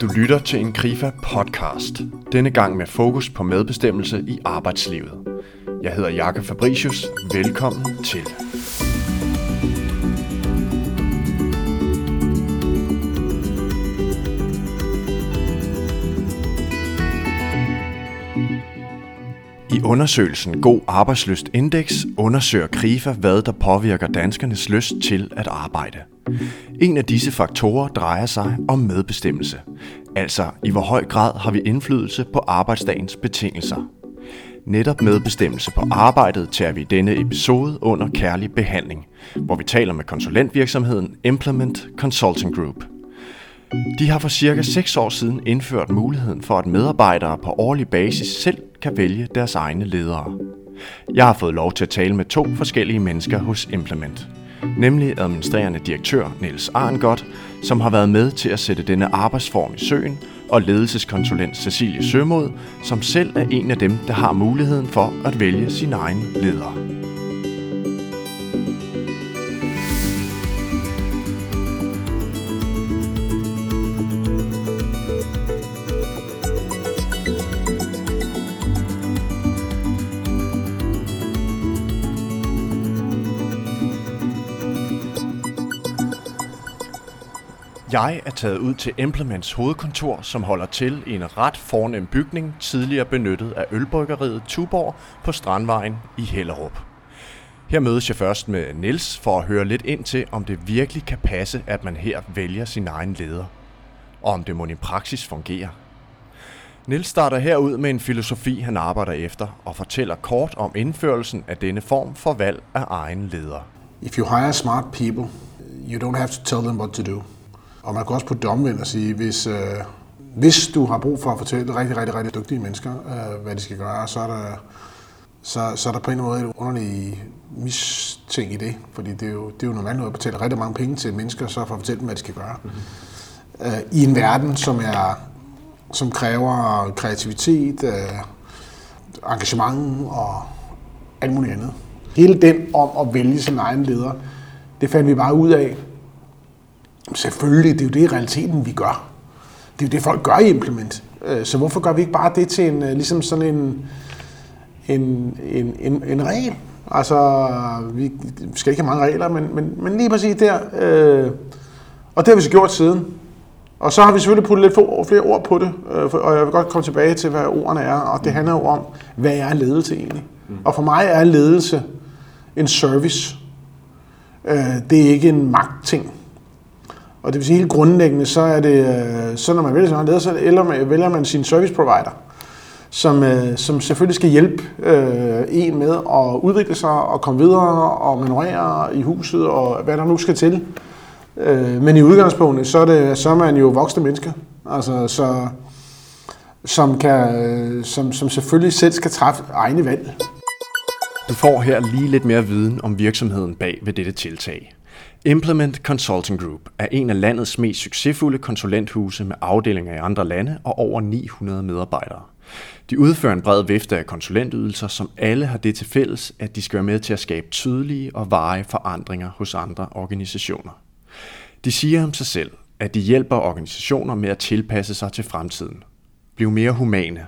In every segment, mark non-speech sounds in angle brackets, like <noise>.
Du lytter til en Krifa podcast. Denne gang med fokus på medbestemmelse i arbejdslivet. Jeg hedder Jakob Fabricius. Velkommen til. I undersøgelsen God Arbejdsløst Index undersøger Krifa, hvad der påvirker danskernes lyst til at arbejde. En af disse faktorer drejer sig om medbestemmelse. Altså, i hvor høj grad har vi indflydelse på arbejdsdagens betingelser. Netop medbestemmelse på arbejdet tager vi i denne episode under kærlig behandling, hvor vi taler med konsulentvirksomheden Implement Consulting Group. De har for cirka 6 år siden indført muligheden for, at medarbejdere på årlig basis selv kan vælge deres egne ledere. Jeg har fået lov til at tale med to forskellige mennesker hos Implement. Nemlig administrerende direktør Niels Arngot, som har været med til at sætte denne arbejdsform i søen, og ledelseskonsulent Cecilie Sømod, som selv er en af dem, der har muligheden for at vælge sin egen leder. Jeg er taget ud til Implements hovedkontor, som holder til i en ret fornem bygning, tidligere benyttet af ølbryggeriet Tuborg på Strandvejen i Hellerup. Her mødes jeg først med Niels for at høre lidt ind til, om det virkelig kan passe, at man her vælger sin egen leder. Og om det må i praksis fungerer. Niels starter herud med en filosofi, han arbejder efter, og fortæller kort om indførelsen af denne form for valg af egen leder. If you hire smart people, you don't have to tell them what to do. Og man kan også putte det omvendt og sige, hvis, øh, hvis du har brug for at fortælle rigtig, rigtig, rigtig dygtige mennesker, øh, hvad de skal gøre, så er der, så, så er der på en eller anden måde et underligt misting i det. Fordi det er jo, det er jo normalt noget at betale rigtig mange penge til mennesker, så for at fortælle dem, hvad de skal gøre. Mm-hmm. Øh, I en verden, som, er, som kræver kreativitet, øh, engagement og alt muligt andet. Hele den om at vælge sin egen leder, det fandt vi bare ud af, Selvfølgelig, det er jo det i realiteten, vi gør. Det er jo det, folk gør i Implement. Øh, så hvorfor gør vi ikke bare det til en, øh, ligesom sådan en, en, en, en, en regel? Altså, vi skal ikke have mange regler, men, men, men lige præcis der. Øh, og det har vi så gjort siden. Og så har vi selvfølgelig puttet lidt flere ord på det, øh, og jeg vil godt komme tilbage til, hvad ordene er. Og det handler jo om, hvad er ledelse egentlig? Mm. Og for mig er ledelse en service. Det er ikke en magtting. Og det vil sige helt grundlæggende, så er det, øh, så når man vælger sin leder, så eller man, vælger man sin service provider, som, øh, som selvfølgelig skal hjælpe øh, en med at udvikle sig og komme videre og manøvrere i huset og hvad der nu skal til. Øh, men i udgangspunktet, så er, det, så er man jo voksne mennesker, altså, så, som, kan, øh, som, som selvfølgelig selv skal træffe egne valg. Du får her lige lidt mere viden om virksomheden bag ved dette tiltag. Implement Consulting Group er en af landets mest succesfulde konsulenthuse med afdelinger i andre lande og over 900 medarbejdere. De udfører en bred vifte af konsulentydelser, som alle har det til fælles, at de skal være med til at skabe tydelige og varige forandringer hos andre organisationer. De siger om sig selv, at de hjælper organisationer med at tilpasse sig til fremtiden. Blive mere humane,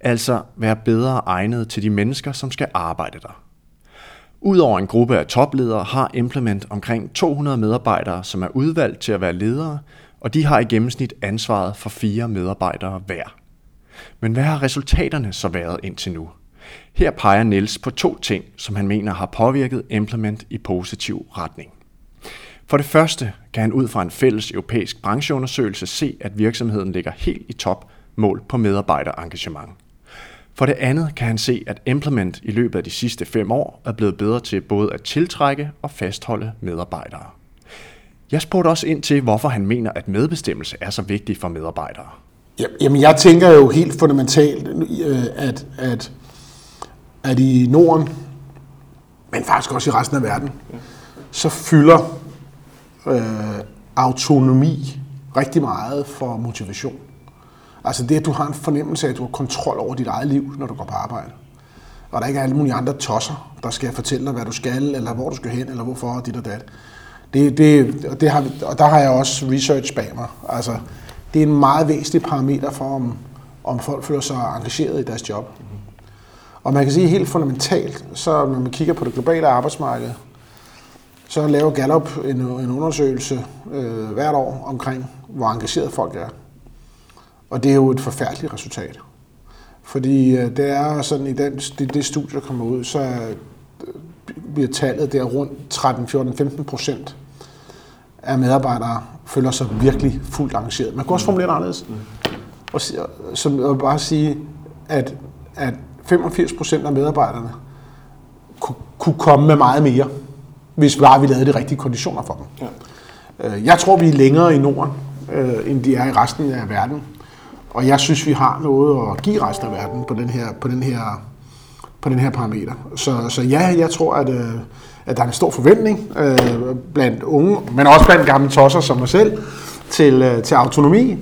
altså være bedre egnet til de mennesker, som skal arbejde der. Udover en gruppe af topledere har Implement omkring 200 medarbejdere, som er udvalgt til at være ledere, og de har i gennemsnit ansvaret for fire medarbejdere hver. Men hvad har resultaterne så været indtil nu? Her peger Niels på to ting, som han mener har påvirket Implement i positiv retning. For det første kan han ud fra en fælles europæisk brancheundersøgelse se, at virksomheden ligger helt i top mål på medarbejderengagement. For det andet kan han se, at Implement i løbet af de sidste fem år er blevet bedre til både at tiltrække og fastholde medarbejdere. Jeg spurgte også ind til, hvorfor han mener, at medbestemmelse er så vigtig for medarbejdere. Jamen, jeg tænker jo helt fundamentalt, øh, at, at, at i Norden, men faktisk også i resten af verden, så fylder øh, autonomi rigtig meget for motivation. Altså det, at du har en fornemmelse af, at du har kontrol over dit eget liv, når du går på arbejde. Og der ikke er alle mulige andre tosser, der skal fortælle dig, hvad du skal, eller hvor du skal hen, eller hvorfor, og dit og dat. Det, det, og, det har, og der har jeg også research bag mig. Altså, det er en meget væsentlig parameter for, om, om folk føler sig engageret i deres job. Og man kan sige helt fundamentalt, så når man kigger på det globale arbejdsmarked, så laver Gallup en, en undersøgelse øh, hvert år omkring, hvor engageret folk er. Og det er jo et forfærdeligt resultat. Fordi øh, det er sådan, i den, det, det studie, der kommer ud, så øh, bliver tallet der rundt 13, 14, 15 procent af medarbejdere føler sig virkelig fuldt engageret. Man kan også formulere det anderledes. Og, som, og bare sige, at, at 85 procent af medarbejderne kunne, kunne komme med meget mere, hvis bare vi lavede de rigtige konditioner for dem. Ja. Øh, jeg tror, vi er længere i Norden, end de er i resten af verden. Og jeg synes, vi har noget at give resten af verden på den her, på den her, på den her parameter. Så, så ja, jeg tror, at, øh, at der er en stor forventning øh, blandt unge, men også blandt gamle tosser som mig selv, til, øh, til autonomi.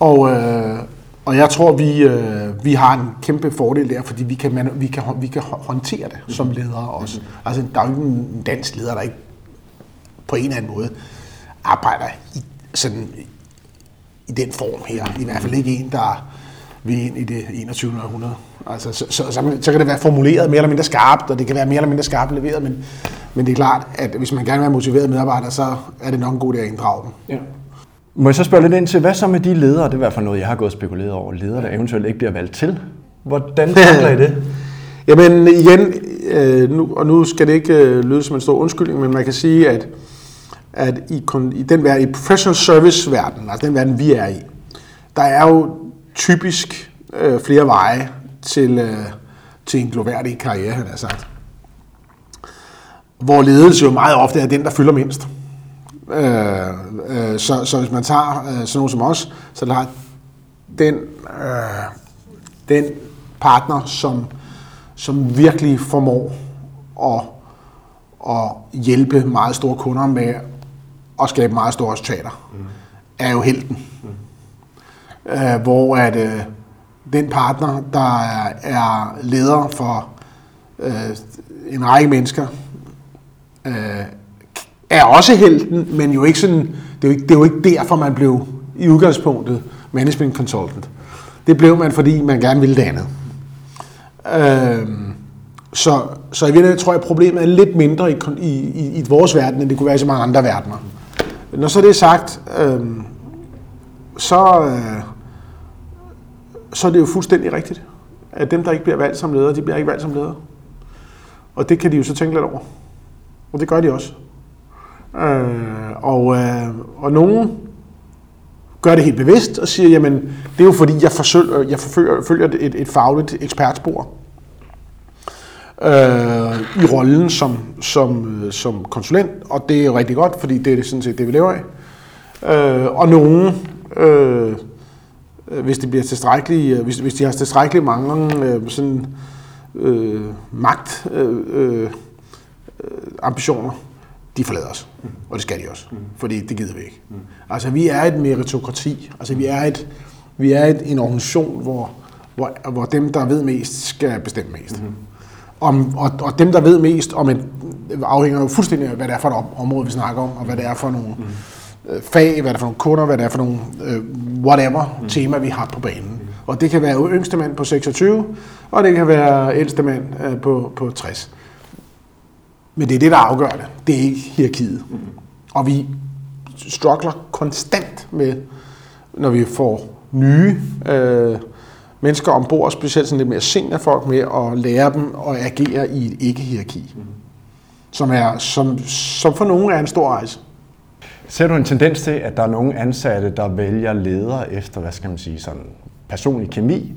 Og, øh, og jeg tror, vi, øh, vi har en kæmpe fordel der, fordi vi kan, man, vi kan, vi kan håndtere det som ledere også. Mm. Altså, der er jo ikke en dansk leder, der ikke på en eller anden måde arbejder i, sådan, i den form her. I hvert fald ikke en, der vil ind i det 21. århundrede. Altså, så, så, så, så kan det være formuleret mere eller mindre skarpt, og det kan være mere eller mindre skarpt leveret, men, men det er klart, at hvis man gerne vil være motiveret medarbejder, så er det nok en god idé at inddrage dem. Ja. Må jeg så spørge lidt ind til, hvad så med de ledere, det er i hvert fald noget, jeg har gået og spekuleret over, ledere, der eventuelt ikke bliver valgt til. Hvordan tager I det? <laughs> Jamen igen, øh, nu, og nu skal det ikke øh, lyde som en stor undskyldning, men man kan sige, at, at i, i den verden, i professional service verden, altså den verden, vi er i, der er jo typisk øh, flere veje til, øh, til en gloværdig karriere, han har sagt. Hvor ledelse jo meget ofte er den, der fylder mindst. Øh, øh, så, så hvis man tager øh, sådan nogen som os, så der den, øh, den partner, som, som virkelig formår at, at hjælpe meget store kunder med og skabe meget store resultater, mm. er jo helten. Mm. Øh, hvor at øh, den partner, der er, er leder for øh, en række mennesker, øh, er også helten, men jo ikke sådan, det er jo ikke, det er jo ikke derfor, man blev i udgangspunktet management consultant. Det blev man, fordi man gerne ville det andet. Øh, så, så i virkeligheden tror jeg, at problemet er lidt mindre i, i, i, i vores verden, end det kunne være i så mange andre verdener. Når så det er sagt, øh, så, øh, så er det jo fuldstændig rigtigt, at dem, der ikke bliver valgt som ledere, de bliver ikke valgt som ledere. Og det kan de jo så tænke lidt over. Og det gør de også. Øh, og, øh, og nogen gør det helt bevidst og siger, jamen det er jo fordi, jeg, forsøger, jeg forfølger, følger et, et fagligt ekspertspor øh, i rollen som, som, øh, som konsulent, og det er jo rigtig godt, fordi det er sådan set det, vi lever af. Øh, og nogen, øh, hvis det bliver tilstrækkeligt, øh, hvis, hvis de har tilstrækkeligt mange øh, sådan, øh, magt øh, øh, øh ambitioner, de forlader os. Mm. Og det skal de også, mm. fordi det gider vi ikke. Mm. Altså, vi er et meritokrati. Altså, vi er, et, vi er et, en organisation, hvor, hvor, hvor dem, der ved mest, skal bestemme mest. Mm. Om, og, og dem, der ved mest om et, afhænger jo fuldstændig af, hvad det er for et område, vi snakker om, og hvad det er for nogle mm. fag, hvad det er for nogle kunder, hvad det er for nogle uh, whatever mm. tema, vi har på banen. Mm. Og det kan være yngste mand på 26, og det kan være ældste mand uh, på, på 60. Men det er det, der afgør det. Det er ikke hierarkiet. Mm. Og vi struggler konstant med, når vi får nye øh, mennesker ombord, specielt sådan lidt mere senior folk med, at lære dem at agere i et ikke-hierarki. Mm. Som, er, som, som for nogle er en stor rejse. Ser du en tendens til, at der er nogle ansatte, der vælger ledere efter, hvad skal man sige, sådan personlig kemi,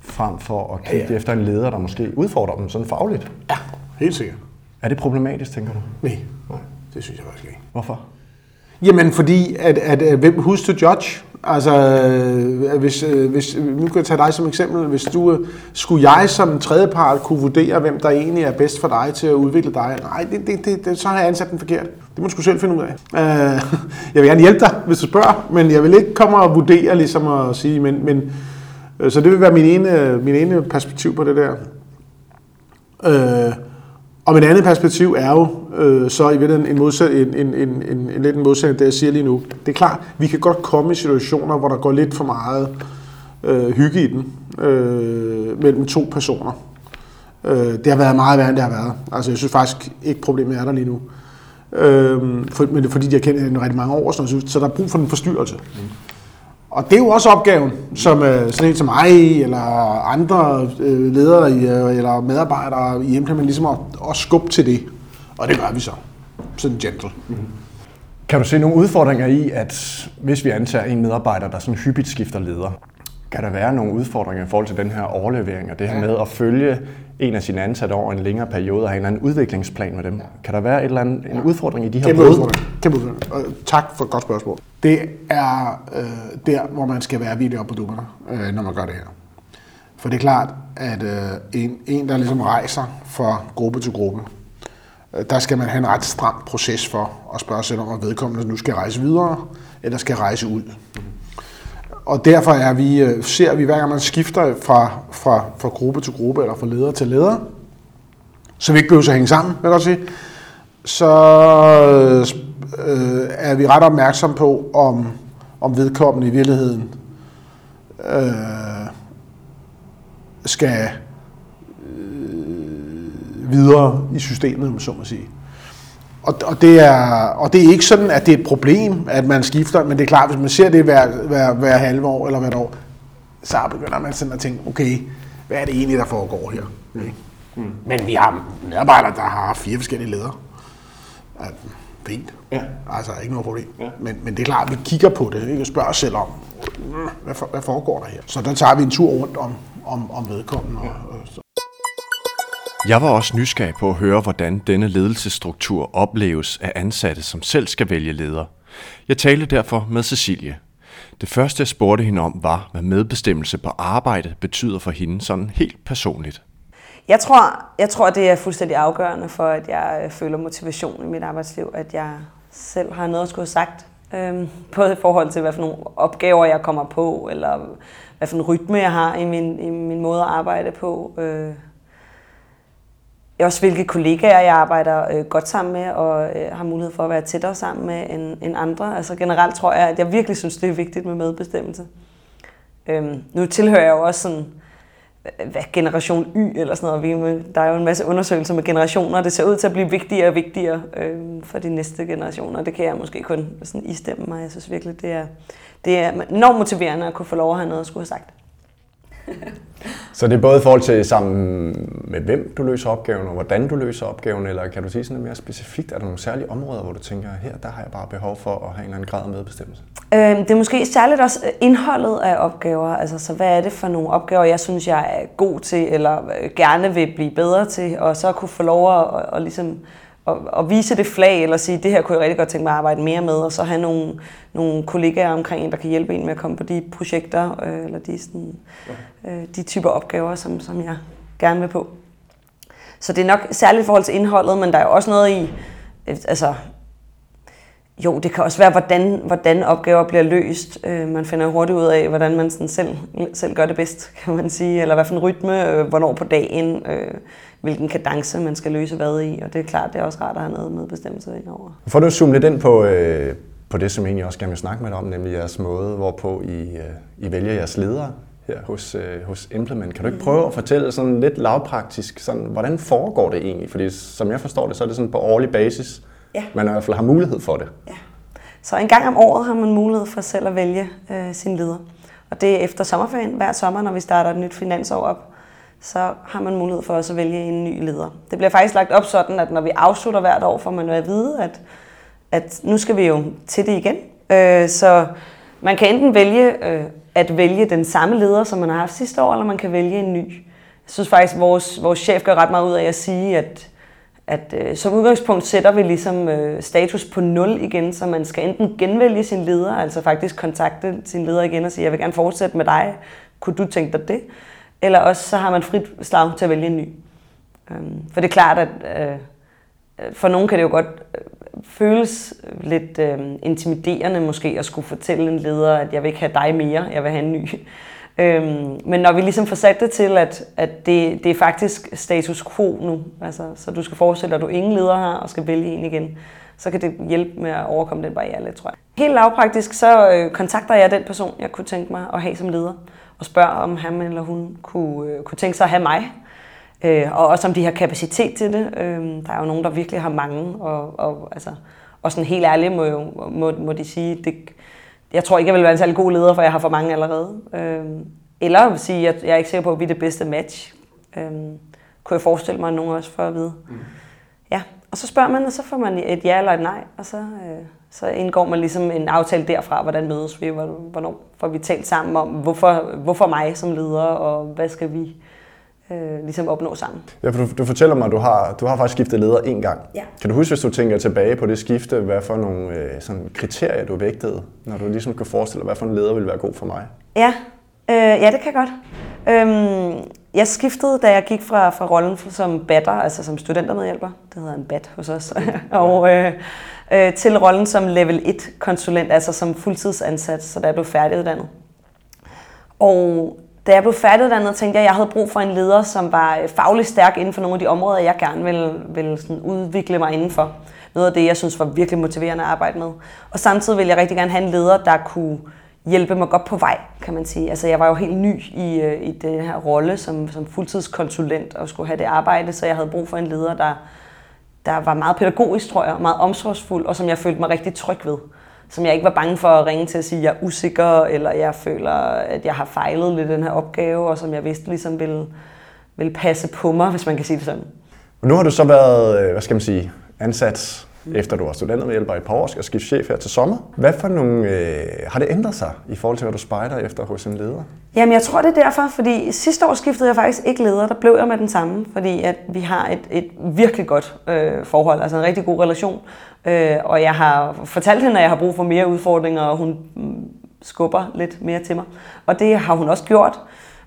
frem for at kigge ja, ja. efter en leder, der måske udfordrer dem sådan fagligt? Ja, helt sikkert. Er det problematisk, tænker du? Nej, Nej. det synes jeg faktisk ikke. Hvorfor? Jamen, fordi at, at, at hvem who's to judge? Altså, øh, hvis, øh, hvis, nu kan jeg tage dig som eksempel. Hvis du, øh, skulle jeg som tredjepart kunne vurdere, hvem der egentlig er bedst for dig til at udvikle dig? Nej, det, det, det, det, så har jeg ansat den forkert. Det må du sgu selv finde ud af. Uh, <laughs> jeg vil gerne hjælpe dig, hvis du spørger, men jeg vil ikke komme og vurdere, ligesom at sige, men, men så det vil være min ene, min ene perspektiv på det der. Øh, og mit andet perspektiv er jo øh, så i virkeligheden en, modsat, en, en, en, en, en lidt en modsætning, det jeg siger lige nu. Det er klart, vi kan godt komme i situationer, hvor der går lidt for meget øh, hygge i den øh, mellem to personer. Øh, det har været meget værre, end det har været. Altså, jeg synes faktisk ikke, problemet er der lige nu. Øh, for, men det er fordi, de har kendt hinanden rigtig mange år, sådan, så der er brug for en forstyrrelse. Mm. Og det er jo også opgaven, som øh, sådan en som mig, eller andre øh, ledere i, øh, eller medarbejdere i Implement, ligesom at, at skubbe til det. Og det gør vi så. Sådan gentle. Mm-hmm. Kan du se nogle udfordringer i, at hvis vi antager en medarbejder, der sådan hyppigt skifter leder, kan der være nogle udfordringer i forhold til den her overlevering og det her ja. med at følge en af sine ansatte over en længere periode og have en anden udviklingsplan med dem? Kan der være et eller andet, en udfordring i de her Kæmpe udfordring. Kæmpe udfordring. Tak for et godt spørgsmål. Det er øh, der, hvor man skal være virkelig op på dummerne, øh, når man gør det her. For det er klart, at øh, en, en, der ligesom rejser fra gruppe til gruppe, øh, der skal man have en ret stram proces for at spørge sig om, at vedkommende nu skal rejse videre, eller skal rejse ud. Og derfor er vi, øh, ser vi, hver gang man skifter fra, fra, fra gruppe til gruppe, eller fra leder til leder, så vi ikke behøver at hænge sammen, vil jeg godt sige, så øh, er vi ret opmærksom på, om, om vedkommende i virkeligheden øh, skal øh, videre i systemet, om så må sige. Og, og, det er, og det er ikke sådan, at det er et problem, at man skifter, men det er klart, hvis man ser det hver, hver, hver halve år eller hvert år, så begynder man sådan at tænke, okay, hvad er det egentlig, der foregår her? Mm. Mm. Men vi har medarbejdere, der har fire forskellige ledere. At, fint. Ja. Altså, ikke noget problem. Ja. Men, men det er klart, at vi kigger på det, ikke? og spørger os selv om, hvad, for, hvad foregår der her? Så der tager vi en tur rundt om, om, om vedkommende. Ja. Og, og, jeg var også nysgerrig på at høre, hvordan denne ledelsesstruktur opleves af ansatte, som selv skal vælge leder. Jeg talte derfor med Cecilie. Det første, jeg spurgte hende om, var, hvad medbestemmelse på arbejde betyder for hende sådan helt personligt. Jeg tror, jeg tror, det er fuldstændig afgørende for, at jeg øh, føler motivation i mit arbejdsliv, at jeg selv har noget at skulle have sagt. Øhm, både i forhold til, hvad for nogle opgaver jeg kommer på, eller hvad for en rytme jeg har i min, i min måde at arbejde på. Øh, også hvilke kollegaer jeg arbejder øh, godt sammen med, og øh, har mulighed for at være tættere sammen med end, end andre. Altså generelt tror jeg, at jeg virkelig synes, det er vigtigt med medbestemmelse. Øhm, nu tilhører jeg jo også sådan, hvad generation Y eller sådan noget. Der er jo en masse undersøgelser med generationer, det ser ud til at blive vigtigere og vigtigere øh, for de næste generationer. Det kan jeg måske kun sådan istemme mig. Jeg synes virkelig, det er, det er enormt motiverende at kunne få lov at have noget at skulle have sagt. <laughs> Så det er både i forhold til sammen med hvem du løser opgaven, og hvordan du løser opgaven, eller kan du sige sådan lidt mere specifikt, er der nogle særlige områder, hvor du tænker, her der har jeg bare behov for at have en eller anden grad af medbestemmelse? Øhm, det er måske særligt også øh, indholdet af opgaver, altså så hvad er det for nogle opgaver, jeg synes, jeg er god til, eller øh, gerne vil blive bedre til, og så kunne få lov at, at, at ligesom at, at vise det flag, eller sige, det her kunne jeg rigtig godt tænke mig at arbejde mere med, og så have nogle, nogle kollegaer omkring en, der kan hjælpe en med at komme på de projekter, øh, eller de, sådan, øh, de typer opgaver, som, som jeg gerne vil på. Så det er nok særligt i forhold til indholdet, men der er jo også noget i, øh, altså, jo, det kan også være, hvordan, hvordan opgaver bliver løst. Øh, man finder hurtigt ud af, hvordan man sådan selv, selv gør det bedst, kan man sige. Eller hvad for en rytme, øh, hvornår på dagen, øh, hvilken kadence man skal løse hvad i. Og det er klart, det er også rart at have noget med bestemmelse over. Får du zoome lidt ind på, øh, på det, som jeg egentlig også gerne vil snakke med dig om, nemlig jeres måde, hvorpå I, øh, I vælger jeres ledere her hos, øh, hos Implement. Kan du ikke prøve at fortælle sådan lidt lavpraktisk, sådan, hvordan foregår det egentlig? Fordi som jeg forstår det, så er det sådan på årlig basis, ja. man i hvert fald har mulighed for det. Ja. Så en gang om året har man mulighed for selv at vælge øh, sin leder. Og det er efter sommerferien, hver sommer, når vi starter et nyt finansår op, så har man mulighed for også at vælge en ny leder. Det bliver faktisk lagt op sådan, at når vi afslutter hvert år, får man jo at vide, at, at nu skal vi jo til det igen. Øh, så man kan enten vælge øh, at vælge den samme leder, som man har haft sidste år, eller man kan vælge en ny. Jeg synes faktisk, at vores, vores chef gør ret meget ud af at sige, at, at øh, som udgangspunkt sætter vi ligesom øh, status på 0 igen, så man skal enten genvælge sin leder, altså faktisk kontakte sin leder igen og sige, jeg vil gerne fortsætte med dig, kunne du tænke dig det? Eller også så har man frit slag til at vælge en ny. Øhm, for det er klart, at øh, for nogen kan det jo godt øh, føles lidt øh, intimiderende måske at skulle fortælle en leder, at jeg vil ikke have dig mere, jeg vil have en ny. <laughs> Øhm, men når vi ligesom får sat det til, at, at det, det er faktisk status quo nu, altså, så du skal forestille dig, at du ingen leder har og skal vælge en igen, så kan det hjælpe med at overkomme den barriere lidt, tror jeg. Helt lavpraktisk, så øh, kontakter jeg den person, jeg kunne tænke mig at have som leder, og spørger, om han eller hun kunne, øh, kunne tænke sig at have mig, øh, og også om de har kapacitet til det. Øh, der er jo nogen, der virkelig har mange, og, og, altså, og sådan helt ærligt må, jo, må, må de sige, det, jeg tror ikke, jeg vil være en særlig god leder, for jeg har for mange allerede. Øh, eller sige, at jeg er ikke sikker på, at vi er det bedste match. Øh, kunne jeg forestille mig, at nogen også får at vide. Mm. Og så spørger man, og så får man et ja eller et nej, og så, øh, så indgår man ligesom en aftale derfra, hvordan mødes vi, hvornår får vi talt sammen om, hvorfor, hvorfor mig som leder, og hvad skal vi øh, ligesom opnå sammen. Ja, for du, du fortæller mig, at du har, du har faktisk skiftet leder en gang. Ja. Kan du huske, hvis du tænker tilbage på det skifte, hvad for nogle øh, sådan kriterier du vægtede, når du ligesom kan forestille dig, hvad for en leder vil være god for mig? Ja, øh, ja det kan jeg godt. Øhm, jeg skiftede, da jeg gik fra, fra rollen som batter, altså som studentermedhjælper, det hedder en bat hos os, <laughs> og øh, øh, til rollen som level 1 konsulent, altså som fuldtidsansat, så da jeg blev færdiguddannet. Og da jeg blev færdiguddannet, tænkte jeg, at jeg havde brug for en leder, som var øh, fagligt stærk inden for nogle af de områder, jeg gerne ville, ville sådan udvikle mig indenfor. Noget af det, jeg synes var virkelig motiverende at arbejde med. Og samtidig ville jeg rigtig gerne have en leder, der kunne hjælpe mig godt på vej, kan man sige. Altså, jeg var jo helt ny i, øh, i den her rolle som, som fuldtidskonsulent og skulle have det arbejde, så jeg havde brug for en leder, der, der var meget pædagogisk, tror jeg, meget omsorgsfuld, og som jeg følte mig rigtig tryg ved som jeg ikke var bange for at ringe til at sige, at jeg er usikker, eller jeg føler, at jeg har fejlet lidt den her opgave, og som jeg vidste ligesom ville, ville passe på mig, hvis man kan sige det sådan. Nu har du så været, øh, hvad skal man sige, ansat efter du var studentermedhjælper i et par år, skal skifte chef her til sommer. Hvad for nogle, øh, har det ændret sig i forhold til, hvad du spejder efter hos en leder? Jamen, jeg tror, det er derfor, fordi sidste år skiftede jeg faktisk ikke leder. Der blev jeg med den samme, fordi at vi har et, et virkelig godt øh, forhold, altså en rigtig god relation. Øh, og jeg har fortalt hende, at jeg har brug for mere udfordringer, og hun mm, skubber lidt mere til mig. Og det har hun også gjort.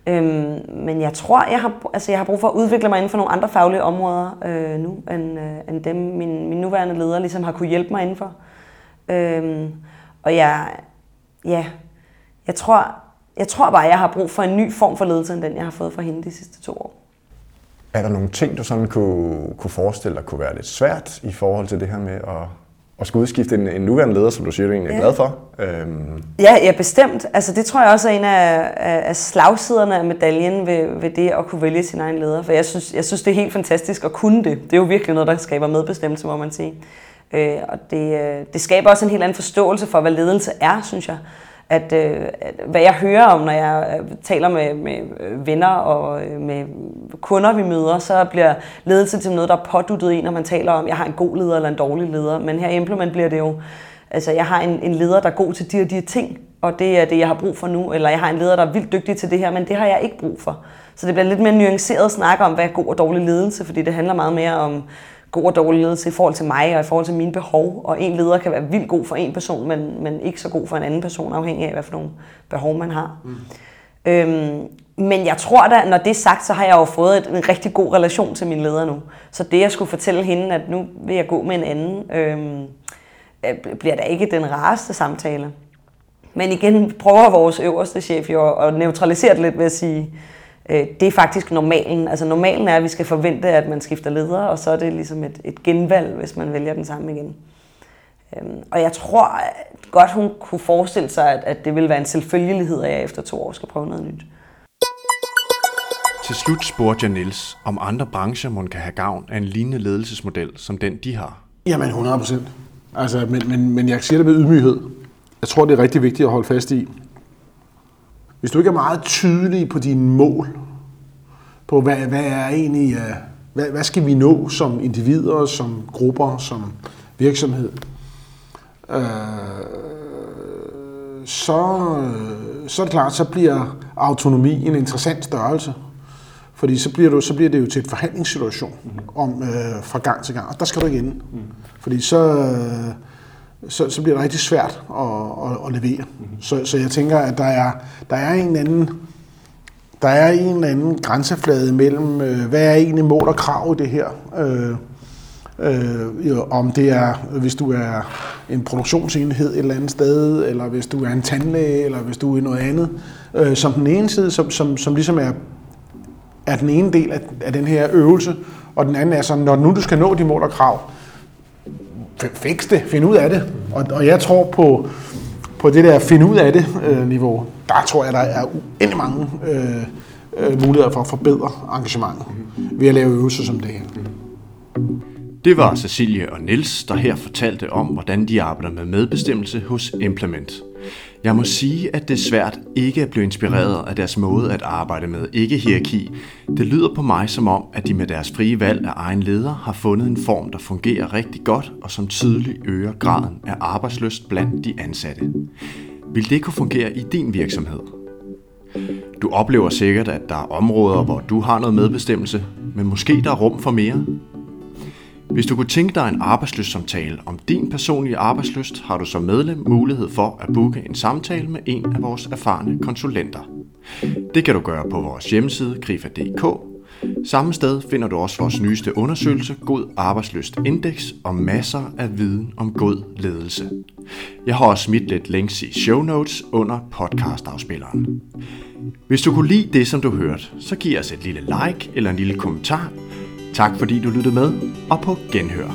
Øhm, men jeg tror, jeg har, altså jeg har brug for at udvikle mig inden for nogle andre faglige områder øh, nu, end, øh, end dem min, min nuværende leder ligesom har kunne hjælpe mig indenfor. Øhm, og jeg, ja, jeg tror, jeg tror bare, jeg har brug for en ny form for ledelse, end den jeg har fået fra hende de sidste to år. Er der nogle ting, du sådan kunne, kunne forestille dig kunne være lidt svært i forhold til det her med at at skulle udskifte en, en nuværende leder, som du siger, du egentlig er ja. glad for. Øhm. Ja, ja, bestemt. Altså, det tror jeg også er en af, af slagsiderne af medaljen ved, ved det at kunne vælge sin egen leder. For jeg synes, jeg synes, det er helt fantastisk at kunne det. Det er jo virkelig noget, der skaber medbestemmelse, må man sige. Øh, og det, øh, det skaber også en helt anden forståelse for, hvad ledelse er, synes jeg at, øh, at hvad jeg hører om, når jeg øh, taler med, med øh, venner og øh, med kunder, vi møder, så bliver ledelse til noget, der er påduttet en, når man taler om, jeg har en god leder eller en dårlig leder. Men her i Implement bliver det jo, altså jeg har en, en leder, der er god til de og de ting, og det er det, jeg har brug for nu. Eller jeg har en leder, der er vildt dygtig til det her, men det har jeg ikke brug for. Så det bliver lidt mere nuanceret at snakke om, hvad er god og dårlig ledelse, fordi det handler meget mere om god og dårlig ledelse i forhold til mig og i forhold til mine behov. Og en leder kan være vildt god for en person, men, men ikke så god for en anden person, afhængig af, hvad for nogle behov man har. Mm. Øhm, men jeg tror da, når det er sagt, så har jeg jo fået en rigtig god relation til min leder nu. Så det, jeg skulle fortælle hende, at nu vil jeg gå med en anden, øhm, øh, bliver da ikke den rareste samtale. Men igen prøver vores øverste chef jo at neutralisere det lidt ved at sige, det er faktisk normalen. Altså normalen er, at vi skal forvente, at man skifter leder, og så er det ligesom et, et genvalg, hvis man vælger den samme igen. Øhm, og jeg tror godt, hun kunne forestille sig, at, at det ville være en selvfølgelighed, at jeg efter to år skal prøve noget nyt. Til slut spurgte jeg Niels, om andre brancher må kan have gavn af en lignende ledelsesmodel, som den de har. Jamen 100 procent. Altså, men, men, men jeg siger det med ydmyghed. Jeg tror, det er rigtig vigtigt at holde fast i, hvis du ikke er meget tydelig på dine mål, på hvad, hvad er egentlig, uh, hvad, hvad skal vi nå som individer, som grupper, som virksomhed, uh, så, så er det klart, så bliver autonomi en interessant størrelse. Fordi så bliver, du, så bliver det jo til et forhandlingssituation om, øh, fra gang til gang, og der skal du ikke ende. Mm. Fordi så, øh, så, så bliver det rigtig svært at, at, at levere. Mm-hmm. Så, så jeg tænker, at der er, der er en anden der er en eller anden grænseflade mellem, øh, hvad er egentlig mål og krav i det her. Øh, øh, jo, om det er, hvis du er en produktionsenhed et eller andet sted, eller hvis du er en tandlæge, eller hvis du er noget andet, øh, som den ene side, som, som, som ligesom er, er den ene del af, af den her øvelse, og den anden er sådan, når nu du skal nå de mål og krav, fikse det, finde ud af det. Og, og jeg tror på, på det der finde ud af det øh, niveau, der tror jeg, der er uendelig mange øh, øh, muligheder for at forbedre engagementet ved at lave øvelser som det her. Det var Cecilie og Nils der her fortalte om, hvordan de arbejder med medbestemmelse hos Implement. Jeg må sige, at det er svært ikke at blive inspireret af deres måde at arbejde med ikke-hierarki. Det lyder på mig som om, at de med deres frie valg af egen leder har fundet en form, der fungerer rigtig godt og som tydeligt øger graden af arbejdsløst blandt de ansatte. Vil det kunne fungere i din virksomhed? Du oplever sikkert, at der er områder, hvor du har noget medbestemmelse, men måske der er rum for mere. Hvis du kunne tænke dig en arbejdsløssamtale om din personlige arbejdsløst, har du som medlem mulighed for at booke en samtale med en af vores erfarne konsulenter. Det kan du gøre på vores hjemmeside grifa.dk. Samme sted finder du også vores nyeste undersøgelse God Arbejdsløst Index og masser af viden om god ledelse. Jeg har også smidt lidt links i show notes under podcastafspilleren. Hvis du kunne lide det, som du hørte, så giv os et lille like eller en lille kommentar. Tak fordi du lyttede med, og på genhør.